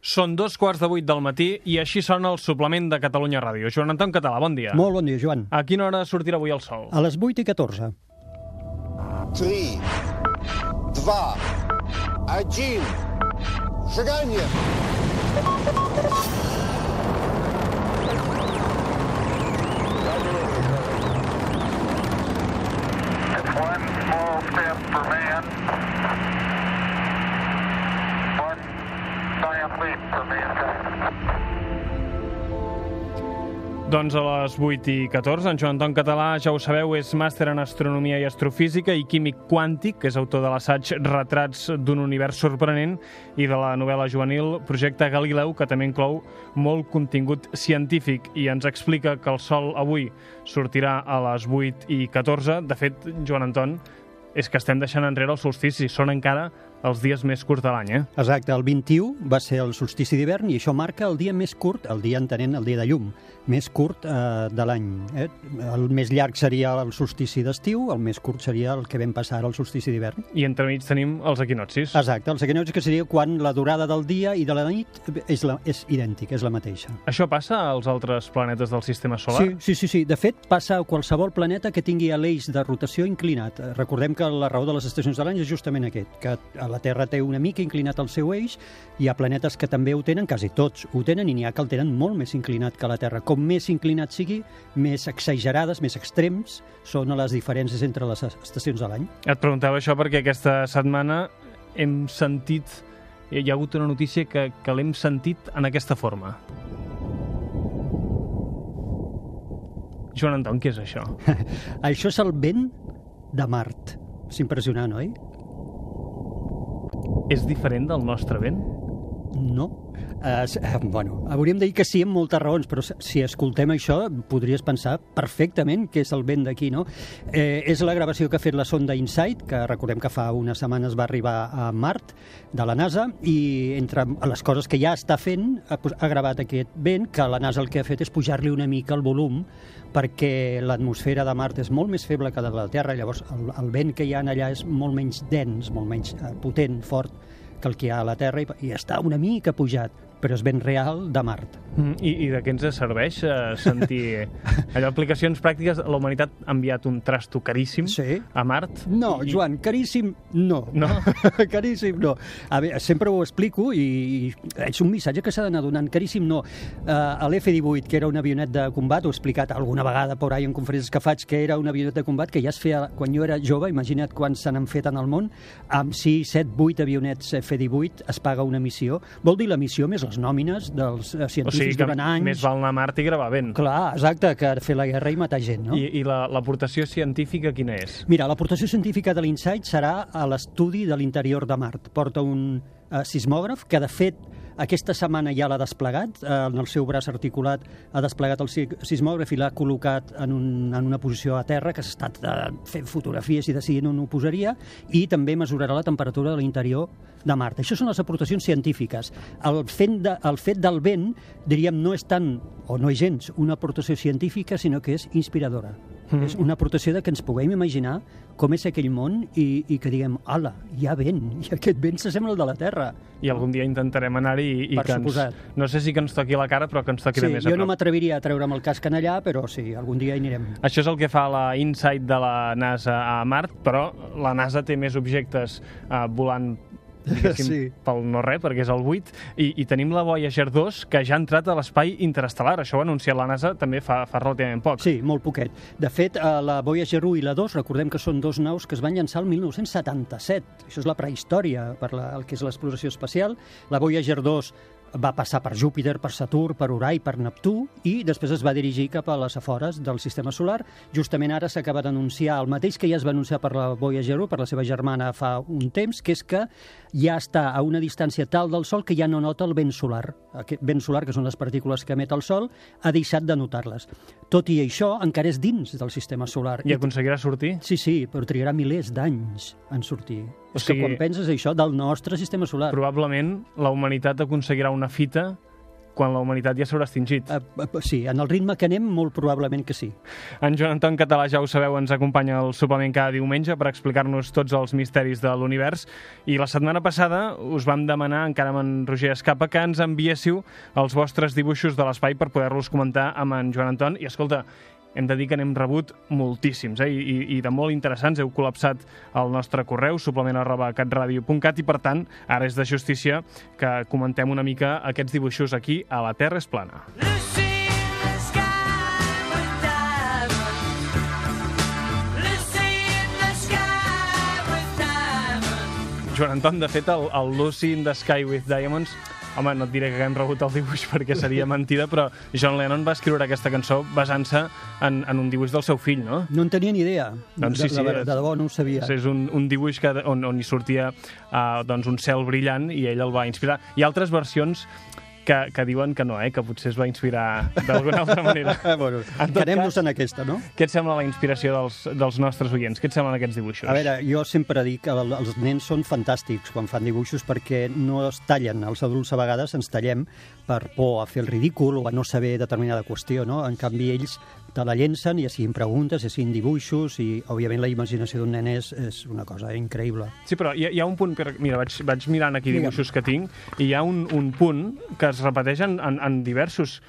Són dos quarts de vuit del matí i així sona el suplement de Catalunya Ràdio. Joan Anton Català, bon dia. Molt bon dia, Joan. A quina hora sortirà avui el sol? A les 8 i 14. 3, 2, 1, seganya! One small step for man, Doncs a les 8 i 14, en Joan Anton Català, ja ho sabeu, és màster en Astronomia i Astrofísica i químic quàntic, que és autor de l'assaig Retrats d'un univers sorprenent i de la novel·la juvenil Projecte Galileu, que també inclou molt contingut científic i ens explica que el Sol avui sortirà a les 8 i 14. De fet, Joan Anton, és que estem deixant enrere el solstici, són encara els dies més curts de l'any, eh? Exacte, el 21 va ser el solstici d'hivern i això marca el dia més curt, el dia entenent el dia de llum, més curt eh, de l'any. Eh? El més llarg seria el solstici d'estiu, el més curt seria el que vam passar ara, el solstici d'hivern. I entremig tenim els equinoccis. Exacte, el equinocci que seria quan la durada del dia i de la nit és, la, és idèntica, és la mateixa. Això passa als altres planetes del sistema solar? Sí, sí, sí, sí. De fet, passa a qualsevol planeta que tingui l'eix de rotació inclinat. Recordem que la raó de les estacions de l'any és justament aquest, que la Terra té una mica inclinat el seu eix, hi ha planetes que també ho tenen, quasi tots ho tenen, i n'hi ha que el tenen molt més inclinat que la Terra. Com més inclinat sigui, més exagerades, més extrems són les diferències entre les estacions de l'any. Et preguntava això perquè aquesta setmana hem sentit hi ha hagut una notícia que, que l'hem sentit en aquesta forma. Joan Anton, què és això? Això és el vent de Mart. És impressionant, oi? És diferent del nostre vent? No. Uh, bueno, hauríem de dir que sí amb moltes raons, però si escoltem això podries pensar perfectament que és el vent d'aquí, no? Eh, és la gravació que ha fet la sonda InSight, que recordem que fa unes setmanes va arribar a Mart, de la NASA, i entre les coses que ja està fent, ha, ha gravat aquest vent, que la NASA el que ha fet és pujar-li una mica el volum, perquè l'atmosfera de Mart és molt més feble que de la Terra, llavors el, el vent que hi ha allà és molt menys dens, molt menys eh, potent, fort, que el que hi ha a la Terra i, i està una mica pujat, però és ben real de Mart. Mm, I, I de què ens serveix eh, sentir allò, aplicacions pràctiques? La humanitat ha enviat un trasto caríssim Sí. a Mart? No, I, Joan, caríssim, no. No? caríssim, no. A veure, sempre ho explico i, i és un missatge que s'ha d'anar donant. Caríssim, no. Uh, L'F-18, que era un avionet de combat, ho he explicat alguna vegada por ahí en conferències que faig, que era un avionet de combat que ja es feia quan jo era jove, imagina't quan se n'han fet en el món, amb 6, 7, 8 avionets F-18 es paga una missió. Vol dir la missió més les nòmines dels eh, O científics sigui que durant anys. més val anar a Mart i gravar vent. Clar, exacte, que fer la guerra i matar gent, no? I, i la- l'aportació científica quina és? Mira, l'aportació científica de l'Insight serà a l'estudi de l'interior de Mart. Porta un eh, sismògraf que, de fet, aquesta setmana ja l'ha desplegat, eh, en el seu braç articulat ha desplegat el si- sismògraf i l'ha col·locat en, un, en una posició a terra, que s'ha estat eh, fent fotografies i decidint on ho posaria, i també mesurarà la temperatura de l'interior de Mart. Això són les aportacions científiques. El, fet de, el fet del vent, diríem, no és tant, o no és gens, una aportació científica, sinó que és inspiradora. Mm. És una aportació de que ens puguem imaginar com és aquell món i, i que diguem, ala, hi ha vent, i aquest vent s'assembla al de la Terra. I algun dia intentarem anar-hi i, i Per que ens, suposat. no sé si que ens toqui la cara, però que ens toqui Sí, de més jo a no prop. m'atreviria a treure'm el casc en allà, però sí, algun dia hi anirem. Això és el que fa la Insight de la NASA a Mart, però la NASA té més objectes eh, volant Sí. pel no res, perquè és el 8, i, i tenim la Voyager 2, que ja ha entrat a l'espai interestel·lar. Això ho ha anunciat la NASA també fa, fa relativament poc. Sí, molt poquet. De fet, eh, la Voyager 1 i la 2, recordem que són dos naus que es van llançar el 1977. Això és la prehistòria per la, el que és l'exploració espacial. La Voyager 2 va passar per Júpiter, per Saturn, per Urà i per Neptú i després es va dirigir cap a les afores del sistema solar. Justament ara s'acaba d'anunciar el mateix que ja es va anunciar per la Voyager 1, per la seva germana fa un temps, que és que ja està a una distància tal del Sol que ja no nota el vent solar. Aquest vent solar, que són les partícules que emet el Sol, ha deixat de notar-les. Tot i això, encara és dins del sistema solar. I aconseguirà sortir? Sí, sí, però trigarà milers d'anys en sortir. O És que sigui- quan penses això del nostre sistema solar... Probablement la humanitat aconseguirà una fita quan la humanitat ja s'haurà extingit. Uh, uh, sí, en el ritme que anem, molt probablement que sí. En Joan Anton Català, ja ho sabeu, ens acompanya al suplement cada diumenge per explicar-nos tots els misteris de l'univers. I la setmana passada us vam demanar, encara amb en Roger Escapa, que ens enviéssiu els vostres dibuixos de l'espai per poder-los comentar amb en Joan Anton. I escolta, hem de dir que n'hem rebut moltíssims, eh? I, i, i de molt interessants. Heu col·lapsat el nostre correu, suplement arroba catradio.cat, i per tant, ara és de justícia que comentem una mica aquests dibuixos aquí a La Terra és plana. Joan Anton, de fet, el, el Lucy in the Sky with Diamonds Home, no et diré que hem rebut el dibuix perquè seria mentida, però John Lennon va escriure aquesta cançó basant-se en, en un dibuix del seu fill, no? No en tenia ni idea. Doncs sí, sí, de, de, de debò no ho sabia. És un, un dibuix que, on, on hi sortia uh, doncs un cel brillant i ell el va inspirar. Hi ha altres versions que, que diuen que no, eh, que potser es va inspirar d'alguna altra manera. bueno, En quedem-nos en aquesta, no? Què et sembla la inspiració dels, dels nostres oients? Què et semblen aquests dibuixos? A veure, jo sempre dic que el- els nens són fantàstics quan fan dibuixos perquè no es tallen. Els adults a vegades ens tallem per por a fer el ridícul o a no saber determinada qüestió, no? En canvi, ells te la llencen, ja siguin preguntes, ja siguin dibuixos, i, òbviament, la imaginació d'un nen és, és una cosa increïble. Sí, però hi ha, hi ha un punt... Que, mira, vaig, vaig mirant aquí Digue'm. dibuixos que tinc i hi ha un, un punt que es repeteix en, en, en diversos,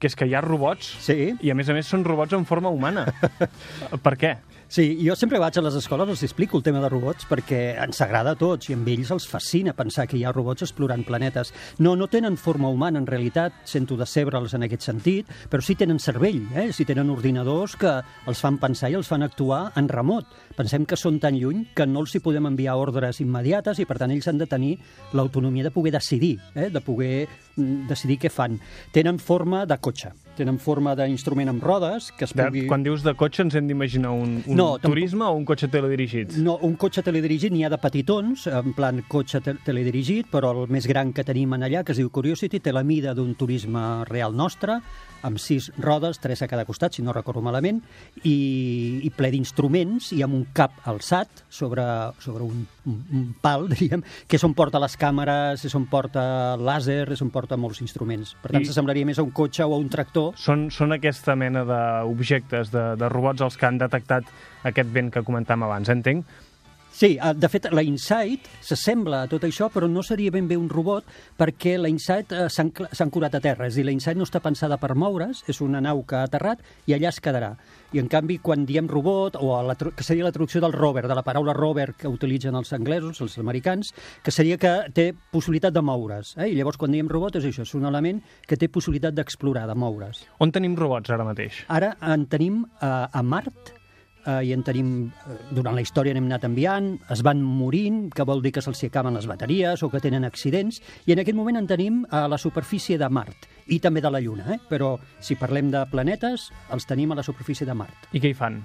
que és que hi ha robots Sí, i, a més a més, són robots en forma humana. per què? Sí, jo sempre vaig a les escoles, els explico el tema de robots perquè ens agrada a tots i amb ells els fascina pensar que hi ha robots explorant planetes. No, no tenen forma humana, en realitat, sento decebre'ls en aquest sentit, però sí tenen cervell, eh? sí tenen ordinadors que els fan pensar i els fan actuar en remot. Pensem que són tan lluny que no els hi podem enviar ordres immediates i, per tant, ells han de tenir l'autonomia de poder decidir, eh? de poder decidir què fan. Tenen forma de cotxe, tenen forma d'instrument amb rodes que es De, pugui... Quan dius de cotxe ens hem d'imaginar un, un No, tampoc- turisme o un cotxe teledirigit? No, un cotxe teledirigit n'hi ha de petitons, en plan cotxe te teledirigit, però el més gran que tenim en allà, que es diu Curiosity, té la mida d'un turisme real nostre, amb sis rodes, tres a cada costat, si no recordo malament, i, i ple d'instruments i amb un cap alçat sobre, sobre un, un, un pal, diríem, que és on porta les càmeres, és on porta làser, és on porta molts instruments. Per tant, I- s'assemblaria més a un cotxe o a un tractor. Són, són aquesta mena d'objectes, de, de robots els que han detectat aquest vent que comentàvem abans, entenc? Sí, eh, de fet, la Insight s'assembla a tot això, però no seria ben bé un robot perquè la Insight eh, s'han curat a terra. És a dir, la Insight no està pensada per moure's, és una nau que ha aterrat i allà es quedarà. I, en canvi, quan diem robot, o a la, que seria la traducció del rover, de la paraula rover que utilitzen els anglesos, els americans, que seria que té possibilitat de moure's. Eh? I llavors, quan diem robot, és això, és un element que té possibilitat d'explorar, de moure's. On tenim robots ara mateix? Ara en tenim eh, a Mart, eh, i en tenim, eh, durant la història n'hem anat enviant, es van morint, que vol dir que se'ls acaben les bateries o que tenen accidents, i en aquest moment en tenim a la superfície de Mart, i també de la Lluna, eh? però si parlem de planetes, els tenim a la superfície de Mart I què hi fan?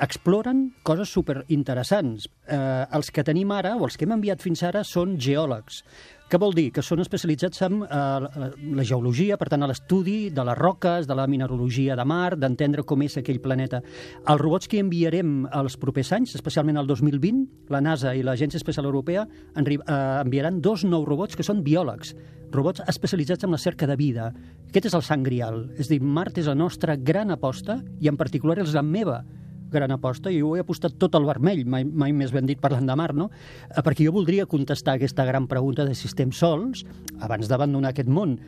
exploren coses superinteressants. Eh, els que tenim ara, o els que hem enviat fins ara, són geòlegs. Què vol dir? Que són especialitzats en eh, la, geologia, per tant, a l'estudi de les roques, de la mineralogia de mar, d'entendre com és aquell planeta. Els robots que enviarem els propers anys, especialment el 2020, la NASA i l'Agència Espacial Europea eh, enviaran dos nous robots que són biòlegs, robots especialitzats en la cerca de vida. Aquest és el sant grial. És dir, Mart és la nostra gran aposta i en particular és la meva gran aposta i jo he apostat tot al vermell, mai, mai més ben dit parlant de mar, no? Eh, Perquè jo voldria contestar aquesta gran pregunta de si estem sols abans d'abandonar aquest món.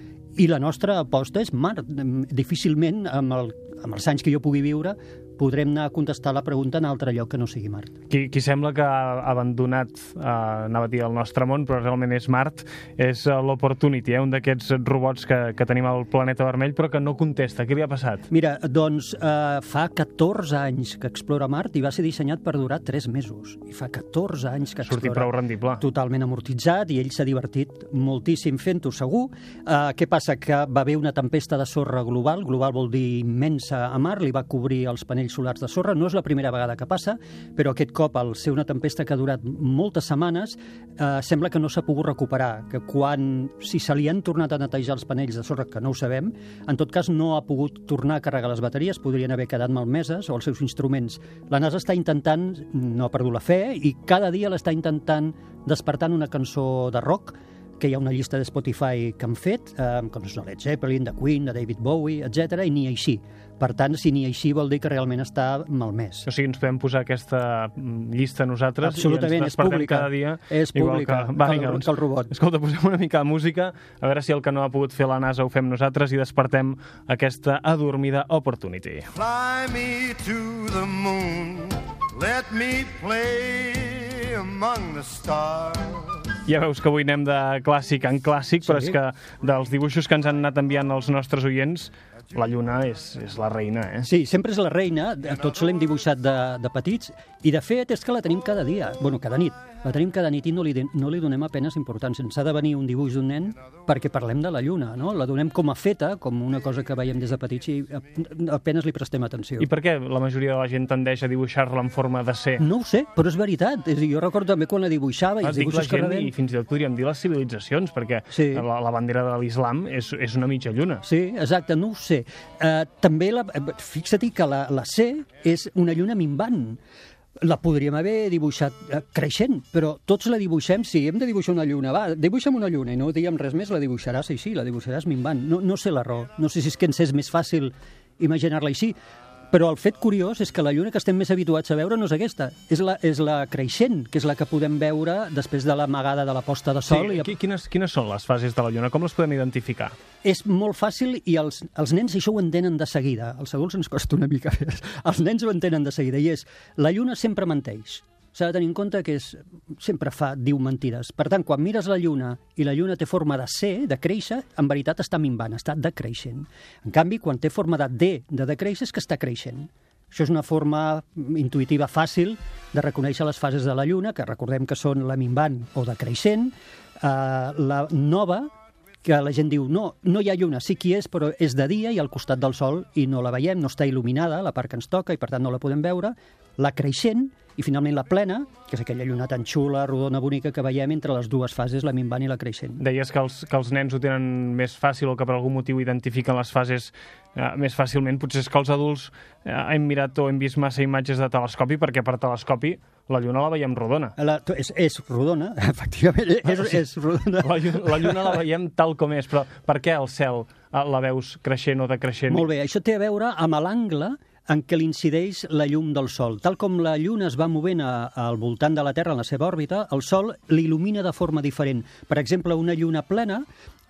I la nostra aposta és mar. Difícilment, amb, el, amb els anys que jo pugui viure, podrem anar a contestar la pregunta en altre lloc que no sigui Mart. Qui, qui sembla que ha abandonat, eh, anava a dir, el nostre món, però realment és Mart, és eh, l'Opportunity, eh, un d'aquests robots que, que tenim al planeta vermell, però que no contesta. Què li ha passat? Mira, doncs eh, fa 14 anys que explora Mart i va ser dissenyat per durar 3 mesos. I fa 14 anys que Sortir explora prou rendible. totalment amortitzat i ell s'ha divertit moltíssim fent-ho segur. Uh, què passa? Que va haver una tempesta de sorra global, global vol dir immensa a mar, li va cobrir els panells solars de sorra, no és la primera vegada que passa, però aquest cop, al ser una tempesta que ha durat moltes setmanes, uh, sembla que no s'ha pogut recuperar, que quan, si se li han tornat a netejar els panells de sorra, que no ho sabem, en tot cas no ha pogut tornar a carregar les bateries, podrien haver quedat malmeses, o els seus instruments. La NASA està intentant, no ha perdut la fe, i cada dia l'està intentant despertant una cançó de rock que hi ha una llista de Spotify que han fet, eh, com és Led Zeppelin, de Queen, de David Bowie, etc i ni així. Per tant, si ni així vol dir que realment està malmès. O sigui, ens podem posar aquesta mm, llista nosaltres Absolutament, i ens és pública. cada dia. És igual pública, que, va, que el- vinga, doncs, que el robot. Escolta, posem una mica de música, a veure si el que no ha pogut fer la NASA ho fem nosaltres i despertem aquesta adormida Opportunity. Fly me to the moon. Let me play among the stars. Ja veus que avui anem de clàssic en clàssic, però Sí. és que dels dibuixos que ens han anat enviant els nostres oients, la lluna és, és la reina, eh? Sí, sempre és la reina, tots l'hem dibuixat de, de petits, i de fet és que la tenim cada dia, bueno, cada nit. La tenim cada nit i no li, de- no li donem apenes importància. Ens ha de venir un dibuix d'un nen perquè parlem de la lluna, no? La donem com a feta, com una cosa que veiem des de petits i ap- apenes li prestem atenció. I per què la majoria de la gent tendeix a dibuixar-la en forma de C? No ho sé, però és veritat. És dir, jo recordo també quan la dibuixava i els dibuixos que rebem... i fins i tot podríem dir les civilitzacions, perquè Sí. la, la bandera de l'islam és, és una mitja lluna. Sí, exacte, no ho sé. Uh, també, la, eh, fixa't que la, la C és una lluna minvant. La podríem haver dibuixat eh, creixent, però tots la dibuixem, si hem de dibuixar una lluna, va, dibuixa'm una lluna i no diem res més, la dibuixaràs així, la dibuixaràs minvant. No, no sé la raó, no sé si és que ens és més fàcil imaginar-la així, però el fet curiós és que la lluna que estem més habituats a veure no és aquesta, és la, és la creixent, que és la que podem veure després de l'amagada de la posta de sol. Sí, i qui- quines, quines són les fases de la lluna? Com les podem identificar? és molt fàcil i els, els nens això ho entenen de seguida. Els adults ens costa una mica més. Els nens ho entenen de seguida i és, la lluna sempre menteix. S'ha de tenir en compte que és, sempre fa, diu mentides. Per tant, quan mires la lluna i la lluna té forma de C, de créixer, en veritat està minvant, està decreixent. En canvi, quan té forma de D, de decréixer, és que està creixent. Això és una forma intuïtiva fàcil de reconèixer les fases de la lluna, que recordem que són la minvant o decreixent, eh, la nova, que la gent diu, no, no hi ha lluna, sí que hi és, però és de dia i al costat del sol i no la veiem, no està il·luminada, la part que ens toca, i per tant no la podem veure, la creixent i finalment la plena, que és aquella lluna tan xula, rodona, bonica, que veiem entre les dues fases, la minvant i la creixent. Deies que els, que els nens ho tenen més fàcil o que per algun motiu identifiquen les fases eh, més fàcilment. Potser és que els adults eh, hem mirat o hem vist massa imatges de telescopi perquè per telescopi la lluna la veiem rodona. La, és, és rodona, efectivament, és, és rodona. La lluna, la lluna la veiem tal com és, però per què al cel eh, la veus creixent o decreixent? Molt bé, això té a veure amb l'angle en què l'incideix la llum del Sol. Tal com la Lluna es va movent a, al voltant de la Terra en la seva òrbita, el Sol l'il·lumina de forma diferent. Per exemple, una lluna plena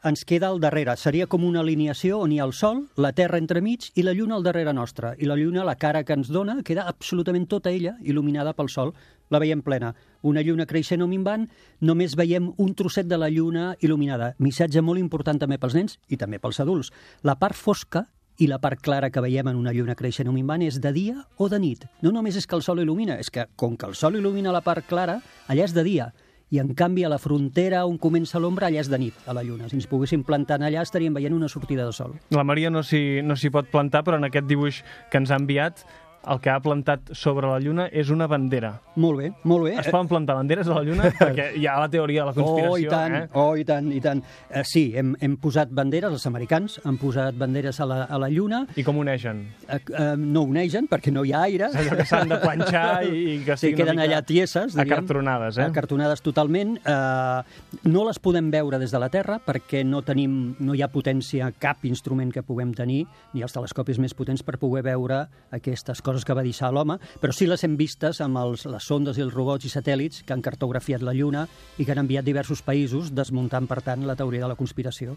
ens queda al darrere. Seria com una alineació on hi ha el Sol, la Terra entremig i la Lluna al darrere nostra. I la Lluna, la cara que ens dona, queda absolutament tota ella il·luminada pel Sol. La veiem plena. Una lluna creixent o minvant, només veiem un trosset de la lluna il·luminada. Missatge molt important també pels nens i també pels adults. La part fosca i la part clara que veiem en una lluna creixent o minvant és de dia o de nit. No només és que el sol il·lumina, és que com que el sol il·lumina la part clara, allà és de dia. I en canvi a la frontera on comença l'ombra allà és de nit, a la lluna. Si ens poguéssim plantar allà estaríem veient una sortida de sol. La Maria no s'hi no pot plantar, però en aquest dibuix que ens ha enviat el que ha plantat sobre la lluna és una bandera. Molt bé, molt bé. Es poden plantar banderes a la lluna? Perquè hi ha la teoria de la conspiració, oh, i tant, eh? oh, i tant, i tant. Eh, sí, hem, hem posat banderes, els americans han posat banderes a la, a la Lluna, I com unegen? eh, eh, no unegen perquè no hi ha aire. Allò que s'han de planxar i, i que Sí, queden allà tieses, diríem. Acartronades, eh? Acartonades totalment. Eh, no les podem veure des de la Terra perquè no tenim, no hi ha potència, cap instrument que puguem tenir, ni els telescopis més potents per poder veure aquestes coses que va deixar l'home, però sí les hem vistes amb els, les sondes i els robots i satèl·lits que han cartografiat la Lluna i que han enviat diversos països, desmuntant, per tant, la teoria de la conspiració.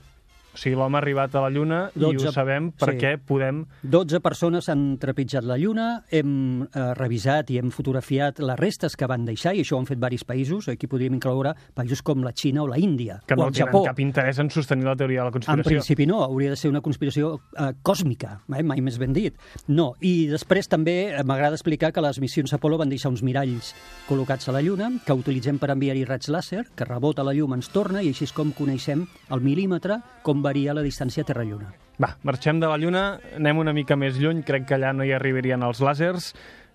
O sigui, l'home ha arribat a la Lluna i 12 ho sabem sí. perquè podem... 12 persones han trepitjat la Lluna, hem eh, revisat i hem fotografiat les restes que van deixar, i això ho han fet diversos països, aquí podríem incloure països com la Xina o la Índia, que o no el tenen Japó. cap interès en sostenir la teoria de la En conspiració. principi no, hauria de ser una conspiració eh, còsmica, eh, mai més ben dit. No, i després també eh, m'agrada explicar que les missions Apolo van deixar uns miralls col·locats a la Lluna, que utilitzem per enviar-hi raig làser, que rebota la llum, ens torna, i així és com coneixem el mil·límetre, com varia la distància Terra-Lluna. Va, marxem de la Lluna, anem una mica més lluny, crec que allà no hi arribarien els làsers.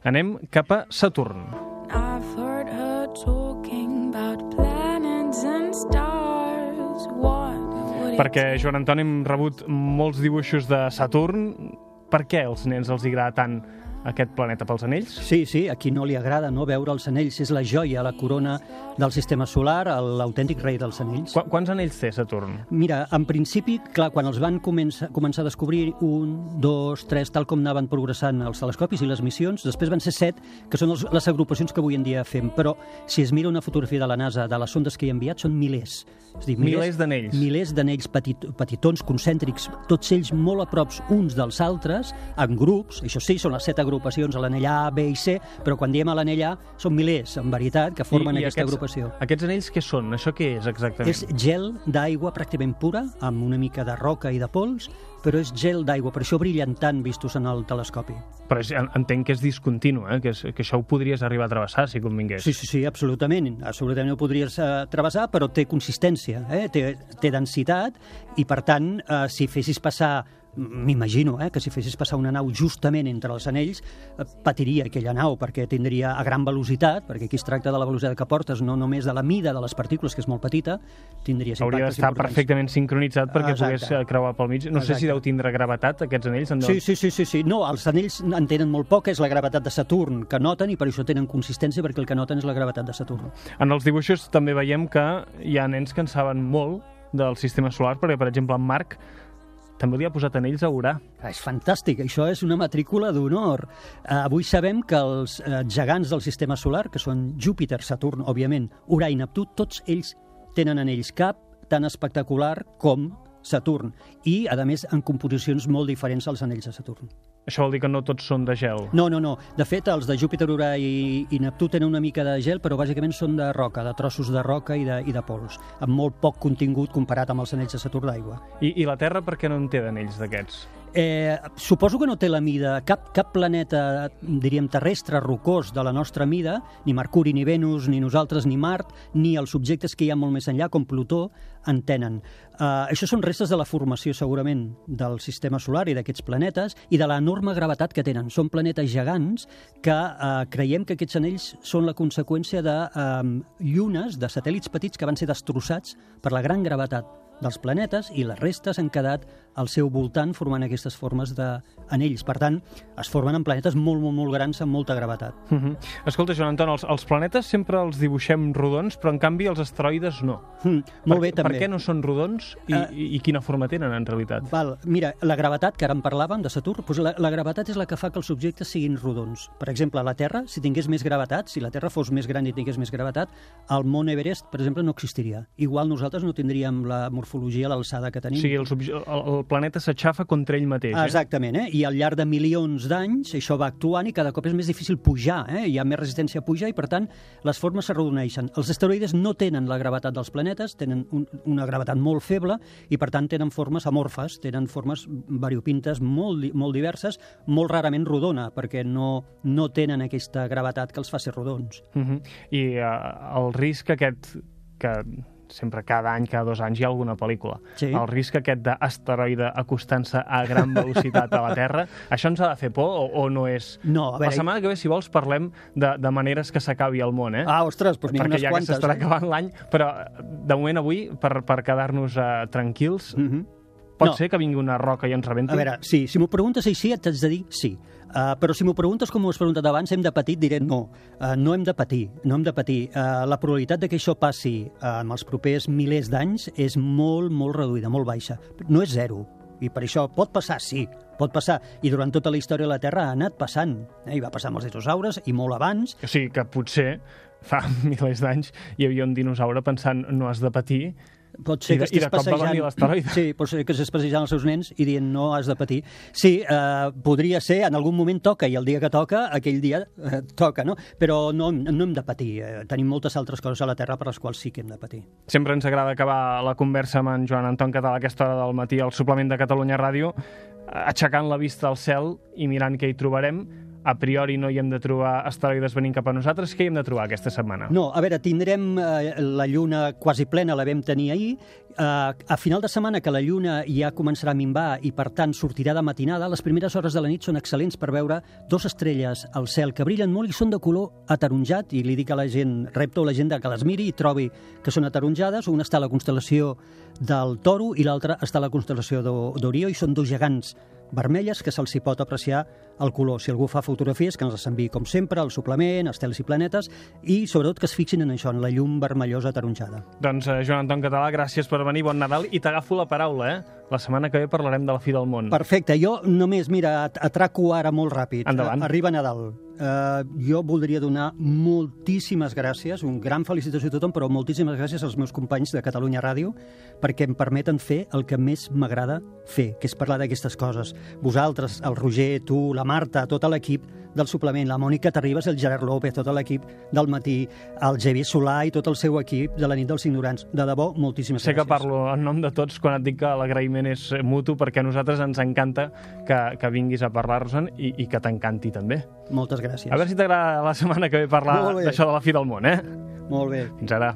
Anem cap a Saturn. I've heard her talking about planets and stars. What Perquè, Joan Antoni, hem rebut molts dibuixos de Saturn. Per què als nens els agrada tant aquest planeta pels anells? Sí, sí, a qui no li agrada no veure els anells. És la joia, la corona del sistema solar, el- l'autèntic rei dels anells. Qu quants anells té Saturn? Mira, en principi, clar, quan els van començar, començar a descobrir un, dos, tres, tal com anaven progressant els telescopis i les missions, després van ser set, que són els, les agrupacions que avui en dia fem. Però si es mira una fotografia de la NASA de les sondes que hi ha enviat, són milers. És dir, Milers d'anells. Milers d'anells petit, petitons, concèntrics, tots ells molt a props uns dels altres, en grups, això sí, són les set agrupacions, a l'anell A, B i C, però quan diem a l'anell A, són milers, en veritat, que formen aquesta aquests, agrupació. Aquests anells què són? Això què és exactament? És gel d'aigua pràcticament pura, amb una mica de roca i de pols, però és gel d'aigua, per això brillen tant vistos en el telescopi. Però és, en- entenc que és discontinu, eh? que, és, que això ho podries arribar a travessar si convingués. Sí, sí, sí, absolutament. Absolutament ho podries eh, travessar, però té consistència, eh? té, té densitat, i per tant, eh, si fessis passar m'imagino eh, que si fessis passar una nau justament entre els anells eh, patiria aquella nau perquè tindria a gran velocitat, perquè aquí es tracta de la velocitat que portes, no només de la mida de les partícules, que és molt petita, tindries Hauria impactes d'estar importants. perfectament sincronitzat perquè Exacte. pogués eh, creuar pel mig. No sé si Exacte. deu tindre gravetat, aquests anells. En Sí, sí, sí, sí, sí. No, els anells en tenen molt poc, és la gravetat de Saturn que noten i per això tenen consistència perquè el que noten és la gravetat de Saturn. En els dibuixos també veiem que hi ha nens que en saben molt del sistema solar, perquè, per exemple, en Marc també li ha posat anells a Urà. És fantàstic, això és una matrícula d'honor. Eh, avui sabem que els eh, gegants del sistema solar, que són Júpiter, Saturn, òbviament, Urà i Neptú, tots ells tenen anells cap tan espectacular com Saturn i, a més, en composicions molt diferents als anells de Saturn. Això vol dir que no tots són de gel. No, no, no. De fet, els de Júpiter, Urà i, i Neptú tenen una mica de gel, però bàsicament són de roca, de trossos de roca i de, i de pols, amb molt poc contingut comparat amb els anells de Saturn d'aigua. I, I la Terra per què no en té d'anells d'aquests? Eh, suposo que no té la mida, cap, cap planeta, diríem, terrestre, rocós de la nostra mida, ni Mercuri, ni Venus, ni nosaltres, ni Mart, ni els objectes que hi ha molt més enllà, com Plutó, en tenen. Eh, això són restes de la formació, segurament, del sistema solar i d'aquests planetes i de l'enorme gravetat que tenen. Són planetes gegants que eh, creiem que aquests anells són la conseqüència de eh, llunes, de satèl·lits petits que van ser destrossats per la gran gravetat dels planetes i les restes han quedat al seu voltant formant aquestes formes d'anells. Per tant, es formen en planetes molt, molt, molt grans amb molta gravetat. Uh -huh. Escolta, Joan Anton, els, els planetes sempre els dibuixem rodons, però en canvi els asteroides no. Mm, molt bé, per, també. Per què no són rodons i, Eh, i, i quina forma tenen, en realitat? Val, mira, la gravetat, que ara en parlàvem, de Saturn, doncs la, la gravetat és la que fa que els objectes siguin rodons. Per exemple, la Terra, si tingués més gravetat, si la Terra fos més gran i tingués més gravetat, el mont Everest, per exemple, no existiria. Igual nosaltres no tindríem la morfologia, l'alçada que O tenim. sigui, el, subje- el, el planeta s'aixafa contra ell mateix. Eh? Exactament, eh? i al llarg de milions d'anys això va actuant i cada cop és més difícil pujar, eh? hi ha més resistència a pujar i per tant les formes s'arrodoneixen. Els asteroides no tenen la gravetat dels planetes, tenen un, una gravetat molt feble i per tant tenen formes amorfes, tenen formes variopintes molt, molt diverses, molt rarament rodona, perquè no, no tenen aquesta gravetat que els fa ser rodons. Uh -huh. I uh, el risc aquest que sempre cada any, cada dos anys hi ha alguna pel·lícula. Sí. El risc aquest d'asteroide acostant-se a gran velocitat a la Terra, això ens ha de fer por o, o no és... No, a veure, La setmana que ve, si vols, parlem de, de maneres que s'acabi el món, eh? Ah, ostres, doncs n'hi ha perquè unes ja que quantes. s'estarà eh? acabant l'any, però de moment avui, per, per quedar-nos uh, tranquils, mm Mhm. pot No. ser que vingui una roca i ens rebenti? A veure, sí, si m'ho preguntes així, et haig de dir sí. Uh, però si m'ho preguntes com ho has preguntat abans, hem de patir, diré no. Uh, no hem de patir, no hem de patir. Uh, la probabilitat de que això passi uh, en els propers milers d'anys és molt, molt reduïda, molt baixa. No és zero, i per això pot passar, sí, pot passar. I durant tota la història de la Terra ha anat passant. Eh? I va passar amb els dinosaures i molt abans. O sigui que potser fa milers d'anys hi havia un dinosaure pensant no has de patir Pot ser I de- que va passejant... Sí, pot ser que estés passejant els seus nens i dient no has de patir. Sí, eh, podria ser, en algun moment toca, i el dia que toca, aquell dia eh, toca, no? Però no, no hem de patir. Eh, tenim moltes altres coses a la Terra per les quals sí que hem de patir. Sempre ens agrada acabar la conversa amb en Joan Anton Català a aquesta hora del matí al suplement de Catalunya Ràdio, aixecant la vista al cel i mirant què hi trobarem. A priori no hi hem de trobar asteroides venint cap a nosaltres. Què hi hem de trobar aquesta setmana? No, a veure, tindrem eh, la lluna quasi plena, la vam tenir ahir, a final de setmana que la lluna ja començarà a minvar i per tant sortirà de matinada, les primeres hores de la nit són excel·lents per veure dos estrelles al cel que brillen molt i són de color ataronjat i li dic a la gent, repto la gent que les miri i trobi que són ataronjades, una està a la constel·lació del Toro i l'altra està a la constel·lació d'O- d'Orió i són dos gegants vermelles que se'ls hi pot apreciar el color. Si algú fa fotografies, que ens les enviï com sempre, el suplement, estels i planetes, i sobretot que es fixin en això, en la llum vermellosa ataronjada. Doncs, eh, Joan Anton Català, gràcies per venir, bon Nadal, i t'agafo la paraula, eh? La setmana que ve parlarem de la fi del món. Perfecte, jo només, mira, at- atraco ara molt ràpid. Endavant. Arriba Nadal. Uh, jo voldria donar moltíssimes gràcies, un gran felicitació a tothom, però moltíssimes gràcies als meus companys de Catalunya Ràdio perquè em permeten fer el que més m'agrada fer, que és parlar d'aquestes coses. Vosaltres, el Roger, tu, la Marta, tot l'equip del suplement, la Mònica Terribas, el Gerard López, tot l'equip del matí, el Xavier Solà i tot el seu equip de la nit dels ignorants. De debò, moltíssimes Sé que gràcies. parlo en nom de tots quan et dic que l'agraïment és mutu, perquè a nosaltres ens encanta que, que vinguis a parlar-nos-en i, i que t'encanti també. Moltes gràcies. A veure si t'agrada la setmana que ve parlar d'això de la fi del món, eh? Molt bé. Fins ara.